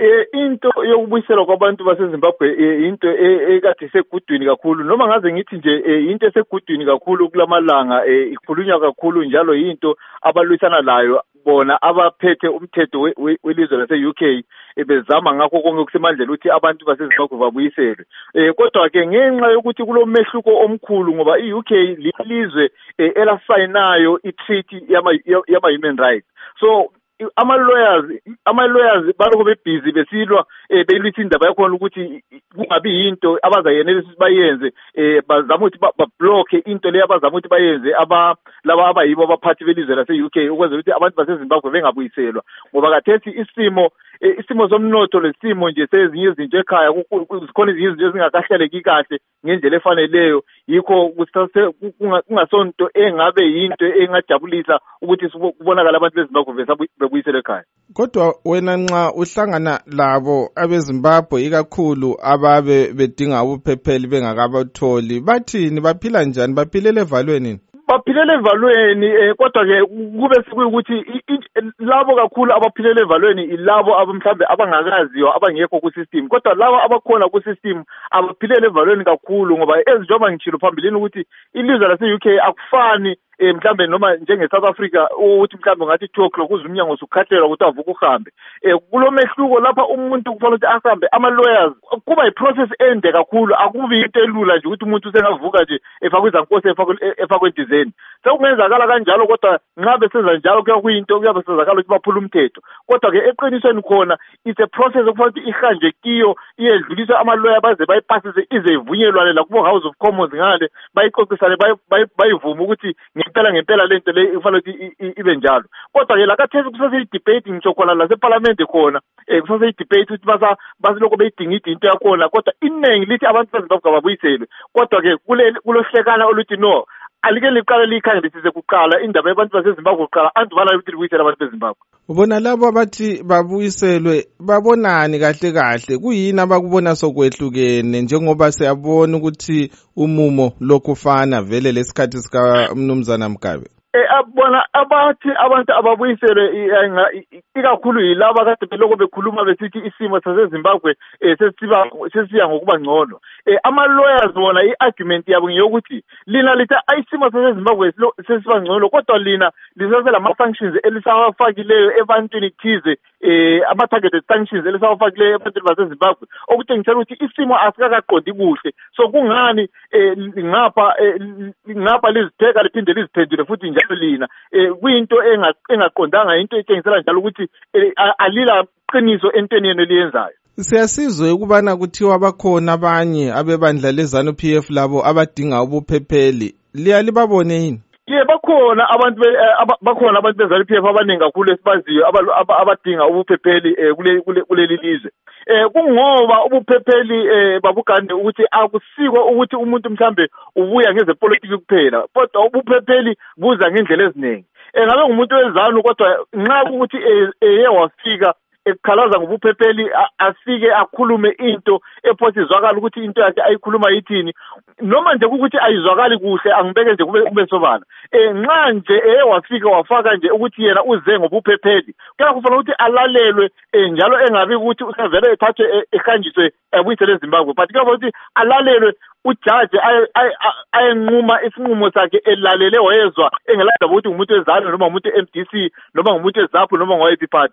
eh into yokubuyiselwa kwabantu baseZimbabwe eh, into e- ekade isegudwini kakhulu. Noma ngaze ngithi nje eh, into esegudwini kakhulu kulamalanga eh, ikhulunywa kakhulu njalo yinto abalwisana layo bona abaphethe umthetho we- we- welizwe lase-UK bezama ngakho konke okusemandleni ukuthi abantu baseZimbabwe babuyiselwe. Eh kodwa ke ngenxa yokuthi kulomehluko omkhulu ngoba i-UK lilizwe elasayinayo i-treaty yama yama human rights. So ama-lawyers ama-lawyers balokhu bebhizi besilwa um beyilwisa indaba yakhona ukuthi i- i- kungabi yinto abazayenelisa ukuthi bayenze um bazama ukuthi ba- bablokhe into leyo abazama ukuthi bayenze aba laba abayibo abaphathi belizwe lase-u k ukwenzela ukuthi abantu basezimbabwe bengabuyiselwa. Ngoba kathethi isimo eh, isimo somnotho lesimo nje sezinye izinto ekhaya zikhona ezinye izinto ezingakahleleki kahle ngendlela efaneleyo. Yikho kungasonto engabe yinto engajabulisa ukuthi kubonakala abantu bezimbabwe bebuyiselwe ekhaya. Kodwa wena nxa uhlangana labo abezimbabwe ikakhulu ababe bedinga ubuphepheli bengakabatholi bathini? Baphila njani? Baphilele evalweni? Baphilela evalweni eh kodwa ke kube sekuyukuthi i- i- labo kakhulu abaphilela evalweni ilabo abamhlambe abangakaziyo abangekho ku system kodwa labo abakhona ku system abaphilela evalweni kakhulu ngoba ezinjengoba ngitshilo phambilini ukuthi ilizwe lase UK akufani eh mhlambe noma njenge South Africa ukuthi mhlambe ngathi 2 o'clock uze umnyango usukhathelwa ukuthi avuke uhambe. Eh kulomehluko lapha umuntu kufanele ukuthi ahambe ama lawyers kuba i process ende kakhulu. Akubi into elula nje ukuthi umuntu usengavuka nje efakwe izankosi efakwe endizeni. Sekungenzakala kanjalo kodwa nxa besenza njalo kuya kuyinto kuyabe senzakala ukuthi baphula umthetho. Kodwa ke eqinisweni khona it's a process okufanele ukuthi ihanjwe kiyo iyedluliswa ama-lawyer baze bayipasise ize ivunyelwane lakubo house of commons ngale bayixoxisane bayi- bayi- bayivume ukuthi ngempela ngempela le nto le ifanele ukuthi i- i- ibe njalo. Kodwa-ke lakathesi kusaseyidebate ngitsho khona lasephalamende khona um kusaseyidebate ukuthi basa basilokho beyidingida into yakhona. Kodwa iningi lithi abantu bezimbabwe ababuyiselwe kodwa-ke kule- kulohlekana oluthi no alike liqale liyikhangelisise kuqala indaba yabantu basezimbabwe kuqala andibala ukuthi libuyisele abantu bezimbabwe. Ubona labo abathi babuyiselwe babonani kahle kahle. Kuyini abakubona sokwehlukene? Njengoba siyabona ukuthi umumo lokufana vele lesikhathi sikamnumzana mgabe. Eh abona abathi abantu ababuyiselwe eh, ikakhulu yilaba kade beloko bekhuluma besithi isimo saseZimbabwe eh sesiba sesiya ngokuba ngcono. Eh ama lawyers bona i-argument yabo ngeyokuthi lina lithi ayisimo saseZimbabwe silo- sesiba ngcono kodwa lina lisase lama sanctions elisawafakileyo ebantwini thize eh ama targeted sanctions elisawafakileyo ebantwini baseZimbabwe okutshengisela ukuthi isimo asikakaqondi kuhle. So kungani eh ngapha ngapha lizitheka liphinde liziphendule futhi njalo lina? Eh kuyinto enga- engaqondanga into etshengisela njalo ukuthi alila qiniso entweni yenu eliyenzayo. Siyasizwe ukubana kuthiwa bakhona abanye abebandla lezanu p f labo abadinga ubuphepheli. Liya libabone yini? Ye bakhona abantu be- eh, aba- bakhona abantu bezali p f abaningi kakhulu esibaziyo aba- aba- abadinga ubuphepheli um kule- kule- kuleli lizwe. Eh kungoba ubuphepheli eh babugande ukuthi akusikwa ukuthi umuntu mhlambe ubuya ngezepolitiki kuphela kodwa ubuphepheli buza ngendlela eziningi. Engabe ngumuntu wezanu kodwa nxa ukuthi eh, eye wafika ekukhalaza ngobuphepheli afike akhulume into ephosa izwakala ukuthi into yakhe ayikhuluma yithini. Noma nje ukuthi ayizwakali kuhle angibeke nje kube kube sobala. Eh nxa nje eye wafika wafaka nje ukuthi yena uze ngobuphepheli kuya kufanele ukuthi alalelwe eh, njalo engabi ukuthi usevele ethathwe eh, ehanjiswe ebuyisele ezimbabwe. But kuya ukuthi alalelwe ujaji ayenquma isinqumo sakhe elalele wayezwa engelandaba ukuthi ngumuntu wezalo noma ngumuntu we-m d c noma ngumuntu wezaphu noma ngowayiphi party